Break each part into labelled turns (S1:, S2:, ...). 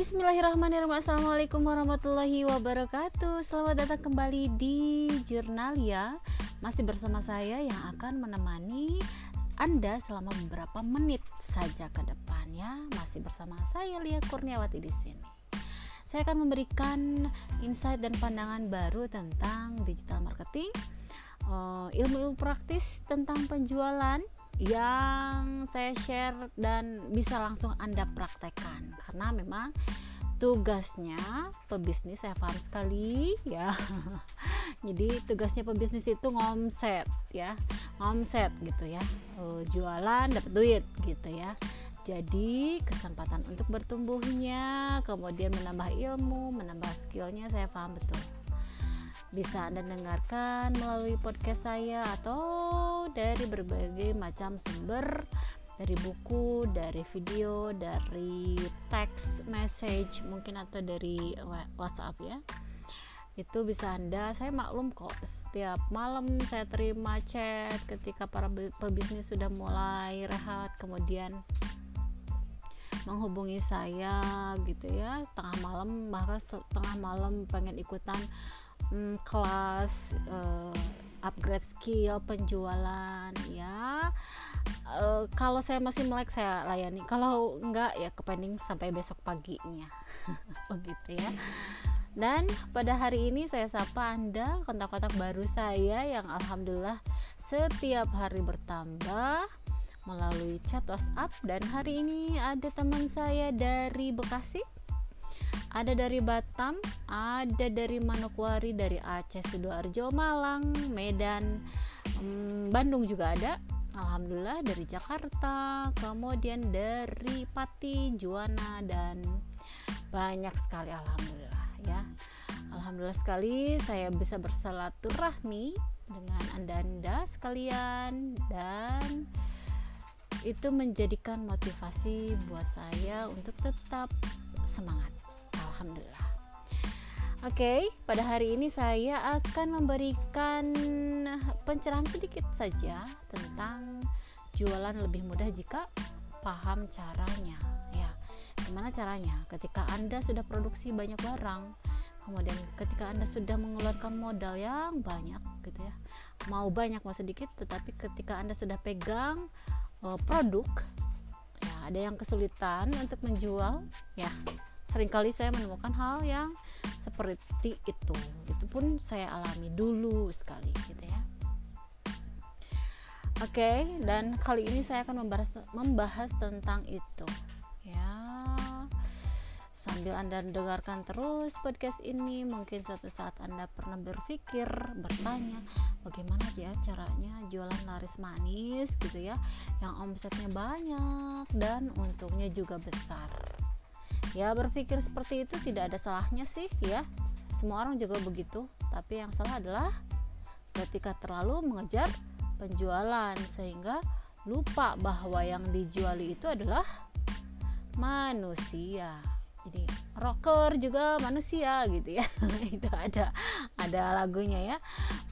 S1: Bismillahirrahmanirrahim. Assalamualaikum warahmatullahi wabarakatuh. Selamat datang kembali di Jurnalia Masih bersama saya yang akan menemani Anda selama beberapa menit saja ke depannya. Masih bersama saya Lia Kurniawati di sini. Saya akan memberikan insight dan pandangan baru tentang digital marketing uh, Ilmu-ilmu praktis tentang penjualan yang saya share dan bisa langsung Anda praktekkan. Karena memang tugasnya pebisnis saya paham sekali ya. Jadi tugasnya pebisnis itu ngomset ya. Ngomset gitu ya. Uh, jualan dapat duit gitu ya. Jadi kesempatan untuk bertumbuhnya kemudian menambah ilmu menambah skillnya saya paham betul bisa Anda dengarkan melalui podcast saya atau dari berbagai macam sumber dari buku, dari video, dari text message mungkin atau dari WhatsApp ya. Itu bisa Anda, saya maklum kok setiap malam saya terima chat ketika para pebisnis sudah mulai rehat kemudian menghubungi saya gitu ya tengah malam bahkan tengah malam pengen ikutan hmm, kelas uh, upgrade skill penjualan ya. Uh, kalau saya masih melek saya layani. Kalau enggak ya kepending sampai besok paginya. Begitu ya. Dan pada hari ini saya sapa Anda kontak-kontak baru saya yang alhamdulillah setiap hari bertambah melalui chat WhatsApp. Dan hari ini ada teman saya dari Bekasi ada dari Batam, ada dari Manokwari, dari Aceh, Sidoarjo, Malang, Medan, um, Bandung juga ada. Alhamdulillah dari Jakarta, kemudian dari Pati, Juwana dan banyak sekali alhamdulillah ya. Alhamdulillah sekali saya bisa bersalaturahmi dengan Anda-anda sekalian dan itu menjadikan motivasi buat saya untuk tetap semangat. Alhamdulillah. Oke, okay, pada hari ini saya akan memberikan pencerahan sedikit saja tentang jualan lebih mudah jika paham caranya. Ya, gimana caranya? Ketika Anda sudah produksi banyak barang, kemudian ketika Anda sudah mengeluarkan modal yang banyak gitu ya. Mau banyak mau sedikit, tetapi ketika Anda sudah pegang uh, produk ya ada yang kesulitan untuk menjual ya sering kali saya menemukan hal yang seperti itu. Itu pun saya alami dulu sekali gitu ya. Oke okay, dan kali ini saya akan membahas membahas tentang itu ya. Sambil anda dengarkan terus podcast ini mungkin suatu saat anda pernah berpikir bertanya bagaimana ya caranya jualan laris manis? gitu ya yang omsetnya banyak dan untungnya juga besar ya berpikir seperti itu tidak ada salahnya sih ya. Semua orang juga begitu. Tapi yang salah adalah ketika terlalu mengejar penjualan sehingga lupa bahwa yang dijuali itu adalah manusia. Jadi rocker juga manusia gitu ya. Itu ada ada lagunya ya.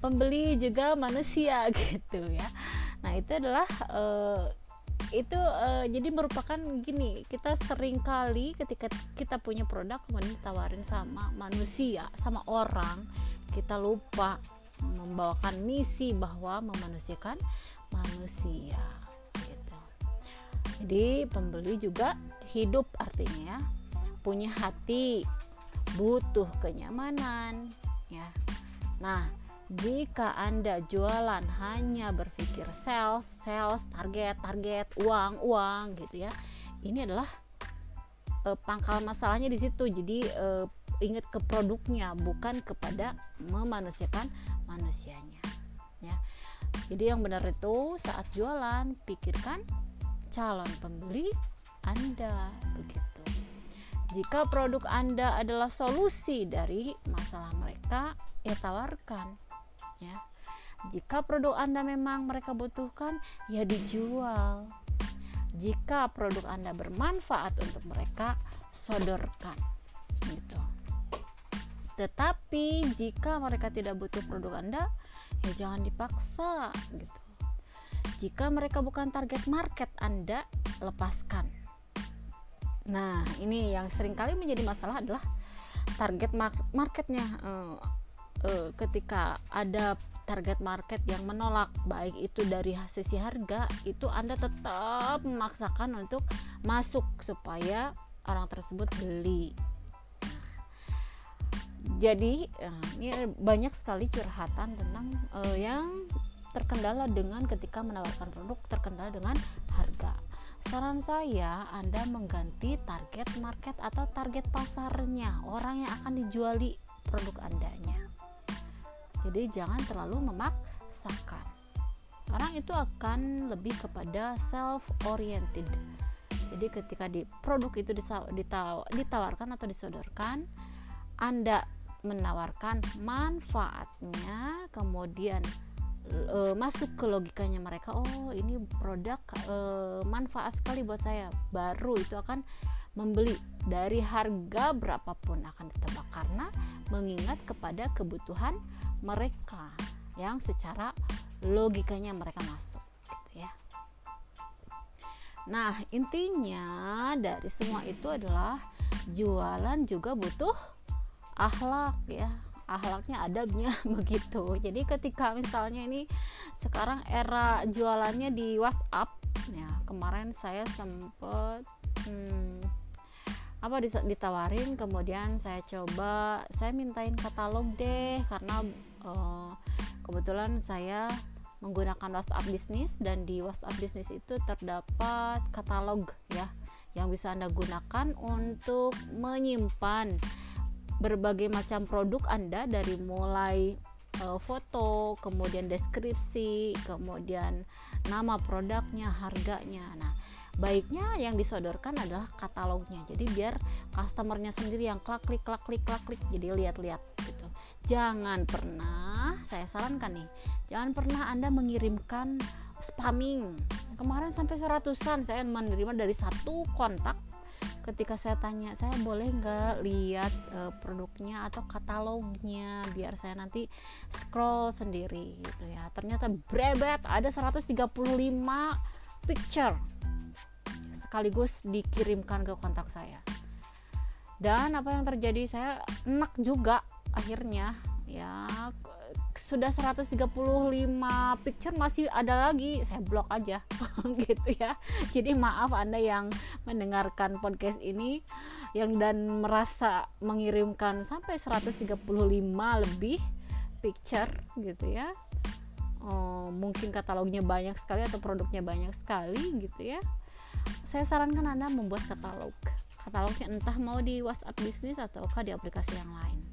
S1: Pembeli juga manusia gitu ya. Nah itu adalah uh, itu uh, jadi merupakan gini kita sering kali ketika kita punya produk kemudian ditawarin sama manusia sama orang kita lupa membawakan misi bahwa memanusiakan manusia gitu. Jadi pembeli juga hidup artinya ya punya hati butuh kenyamanan ya. Nah jika Anda jualan hanya berpikir sales, sales, target, target, uang, uang gitu ya. Ini adalah e, pangkal masalahnya di situ. Jadi e, ingat ke produknya bukan kepada memanusiakan manusianya ya. Jadi yang benar itu saat jualan pikirkan calon pembeli Anda begitu. Jika produk Anda adalah solusi dari masalah mereka, ya tawarkan ya jika produk Anda memang mereka butuhkan ya dijual. Jika produk Anda bermanfaat untuk mereka sodorkan. Gitu. Tetapi jika mereka tidak butuh produk Anda ya jangan dipaksa gitu. Jika mereka bukan target market Anda lepaskan. Nah ini yang sering kali menjadi masalah adalah target marketnya uh, ketika ada target market yang menolak baik itu dari sisi harga itu Anda tetap memaksakan untuk masuk supaya orang tersebut beli. Jadi ini banyak sekali curhatan tentang uh, yang terkendala dengan ketika menawarkan produk terkendala dengan harga. Saran saya Anda mengganti target market atau target pasarnya orang yang akan dijuali produk Andanya jadi jangan terlalu memaksakan. Orang itu akan lebih kepada self oriented jadi ketika di produk itu ditawarkan atau disodorkan anda menawarkan manfaatnya kemudian e, masuk ke logikanya mereka oh ini produk e, manfaat sekali buat saya. Baru itu akan membeli dari harga berapapun akan ditebak. Karena mengingat kepada kebutuhan mereka yang secara logikanya mereka masuk gitu ya. Nah, intinya dari semua itu adalah jualan juga butuh akhlak ya. Akhlaknya adabnya begitu. Jadi ketika misalnya ini sekarang era jualannya di WhatsApp ya, kemarin saya sempat hmm, apa ditawarin kemudian saya coba saya mintain katalog deh karena uh, kebetulan saya menggunakan WhatsApp bisnis dan di WhatsApp bisnis itu terdapat katalog ya yang bisa Anda gunakan untuk menyimpan berbagai macam produk Anda dari mulai uh, foto, kemudian deskripsi, kemudian nama produknya, harganya. Nah, baiknya yang disodorkan adalah katalognya jadi biar customernya sendiri yang klik klik klik klik klik jadi lihat-lihat jangan pernah saya sarankan nih jangan pernah anda mengirimkan spamming. Kemarin sampai seratusan saya menerima dari satu kontak. Ketika saya tanya saya boleh nggak lihat uh, produknya atau katalognya biar saya nanti scroll sendiri? Gitu ya. Ternyata brebet ada 135 picture sekaligus dikirimkan ke kontak saya. Dan apa yang terjadi? Saya enak juga akhirnya ya sudah 135 picture masih ada lagi saya blok aja gitu ya jadi maaf anda yang mendengarkan podcast ini yang dan merasa mengirimkan sampai 135 lebih picture gitu ya oh, mungkin katalognya banyak sekali atau produknya banyak sekali gitu ya saya sarankan Anda membuat katalog. Katalognya entah mau di WhatsApp bisnis ataukah di aplikasi yang lain.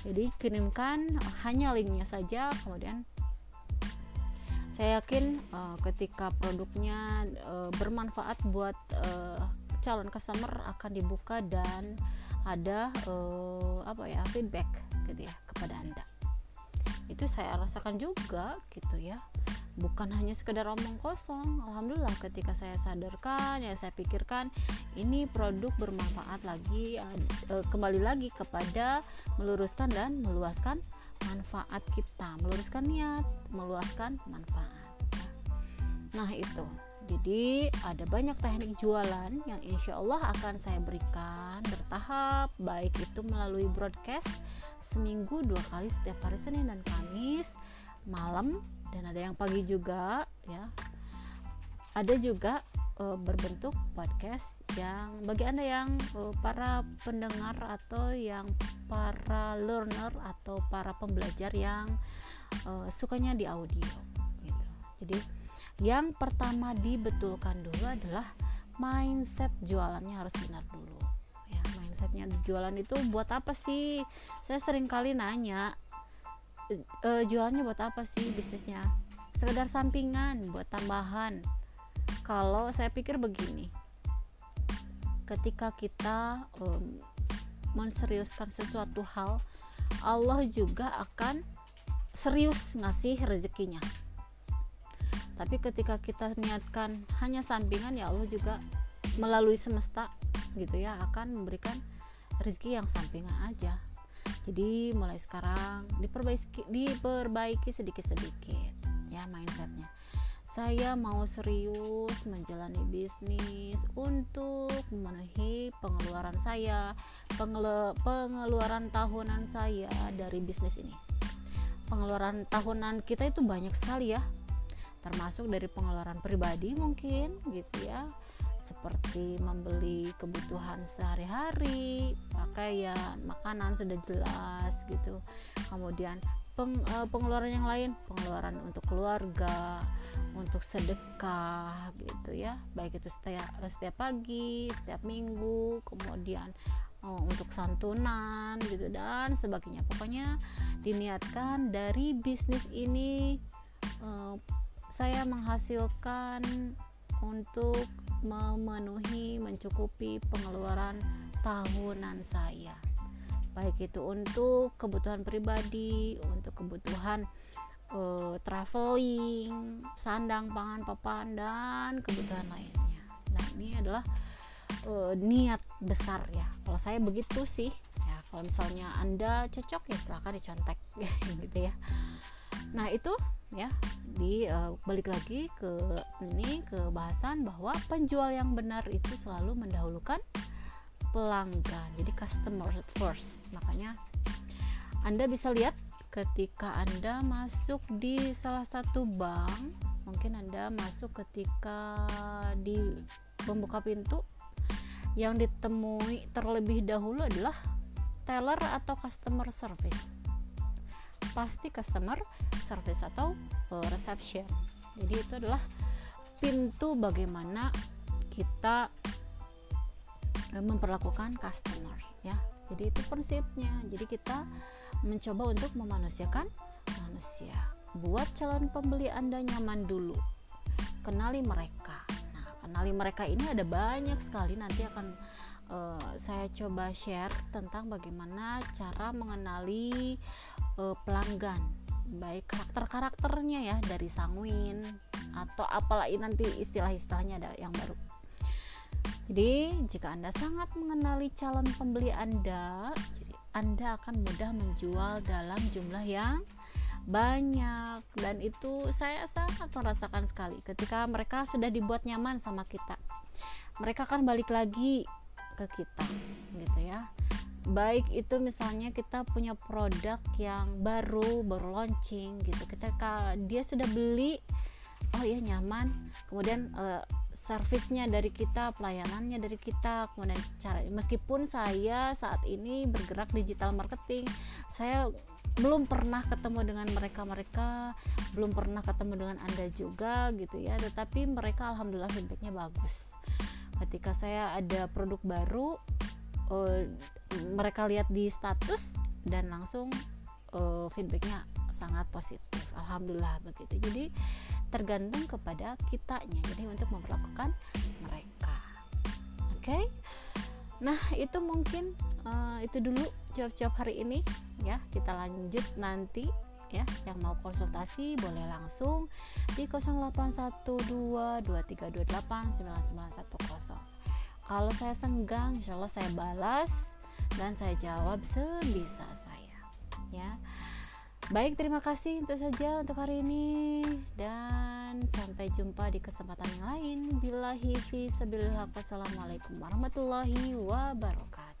S1: Jadi kirimkan hanya linknya saja, kemudian saya yakin uh, ketika produknya uh, bermanfaat buat uh, calon customer akan dibuka dan ada uh, apa ya feedback gitu ya kepada anda. Itu saya rasakan juga gitu ya bukan hanya sekedar omong kosong alhamdulillah ketika saya sadarkan ya saya pikirkan ini produk bermanfaat lagi e, kembali lagi kepada meluruskan dan meluaskan manfaat kita. Meluruskan niat meluaskan manfaat. Nah itu. Jadi ada banyak teknik jualan yang insya Allah akan saya berikan bertahap baik itu melalui broadcast seminggu dua kali setiap hari Senin dan Kamis malam dan ada yang pagi juga ya. Ada juga uh, berbentuk podcast yang bagi anda yang uh, para pendengar atau yang para learner atau para pembelajar yang uh, sukanya di audio gitu. jadi yang pertama dibetulkan dulu adalah mindset jualannya harus benar dulu ya. Mindsetnya jualan itu buat apa sih? Saya sering kali nanya uh, jualannya buat apa sih bisnisnya? Sekedar sampingan buat tambahan. Kalau saya pikir begini ketika kita um, menseriuskan sesuatu hal Allah juga akan serius ngasih rezekinya. Tapi ketika kita niatkan hanya sampingan ya Allah juga melalui semesta gitu ya akan memberikan rezeki yang sampingan aja jadi mulai sekarang diperbaiki diperbaiki sedikit-sedikit ya mindsetnya. Saya mau serius menjalani bisnis untuk memenuhi pengeluaran saya, pengeluaran tahunan saya dari bisnis ini. Pengeluaran tahunan kita itu banyak sekali ya, termasuk dari pengeluaran pribadi mungkin gitu ya, seperti membeli kebutuhan sehari-hari, pakaian, makanan sudah jelas gitu. Kemudian peng, uh, pengeluaran yang lain pengeluaran untuk keluarga untuk sedekah gitu ya baik itu setiap setiap pagi setiap minggu kemudian uh, untuk santunan gitu dan sebagainya pokoknya diniatkan dari bisnis ini uh, saya menghasilkan untuk memenuhi mencukupi pengeluaran tahunan saya baik itu untuk kebutuhan pribadi, untuk kebutuhan uh, traveling, sandang, pangan, papan dan kebutuhan lainnya. Nah, ini adalah uh, niat besar ya. Kalau saya begitu sih, ya kalau misalnya Anda cocok ya silahkan dicontek gitu ya. Nah, itu ya di uh, balik lagi ke ini ke bahasan bahwa penjual yang benar itu selalu mendahulukan pelanggan jadi customer first. Makanya anda bisa lihat ketika anda masuk di salah satu bank mungkin anda masuk ketika di membuka pintu yang ditemui terlebih dahulu adalah teller atau customer service pasti customer service atau uh, reception. Jadi itu adalah pintu bagaimana kita memperlakukan customer ya. Jadi itu prinsipnya. Jadi kita mencoba untuk memanusiakan manusia. Buat calon pembeli anda nyaman dulu. Kenali mereka. Nah kenali mereka ini ada banyak sekali. Nanti akan uh, saya coba share tentang bagaimana cara mengenali uh, pelanggan baik karakter-karakternya ya dari sanguin atau apalagi nanti istilah-istilahnya ada yang baru jadi, jika Anda sangat mengenali calon pembeli Anda, jadi Anda akan mudah menjual dalam jumlah yang banyak dan itu saya sangat merasakan sekali ketika mereka sudah dibuat nyaman sama kita. Mereka akan balik lagi ke kita gitu ya. Baik itu misalnya kita punya produk yang baru, baru launching gitu. Ketika dia sudah beli oh iya nyaman. Kemudian uh, servisnya dari kita pelayanannya dari kita kemudian cara meskipun saya saat ini bergerak digital marketing saya belum pernah ketemu dengan mereka-mereka belum pernah ketemu dengan anda juga gitu ya. Tetapi mereka alhamdulillah feedbacknya bagus. Ketika saya ada produk baru uh, mereka lihat di status dan langsung uh, feedbacknya sangat positif. Alhamdulillah begitu. Jadi tergantung kepada kitanya. Jadi untuk memperlakukan mereka. Oke? Okay? nah itu mungkin uh, itu dulu jawab-jawab hari ini ya. Kita lanjut nanti ya. Yang mau konsultasi boleh langsung di 081223289910 kalau saya senggang insya Allah saya balas dan saya jawab sebisa saya ya Baik, terima kasih untuk saja untuk hari ini dan sampai jumpa di kesempatan yang lain. Billahi fi sabilillah. Wassalamualaikum warahmatullahi wabarakatuh.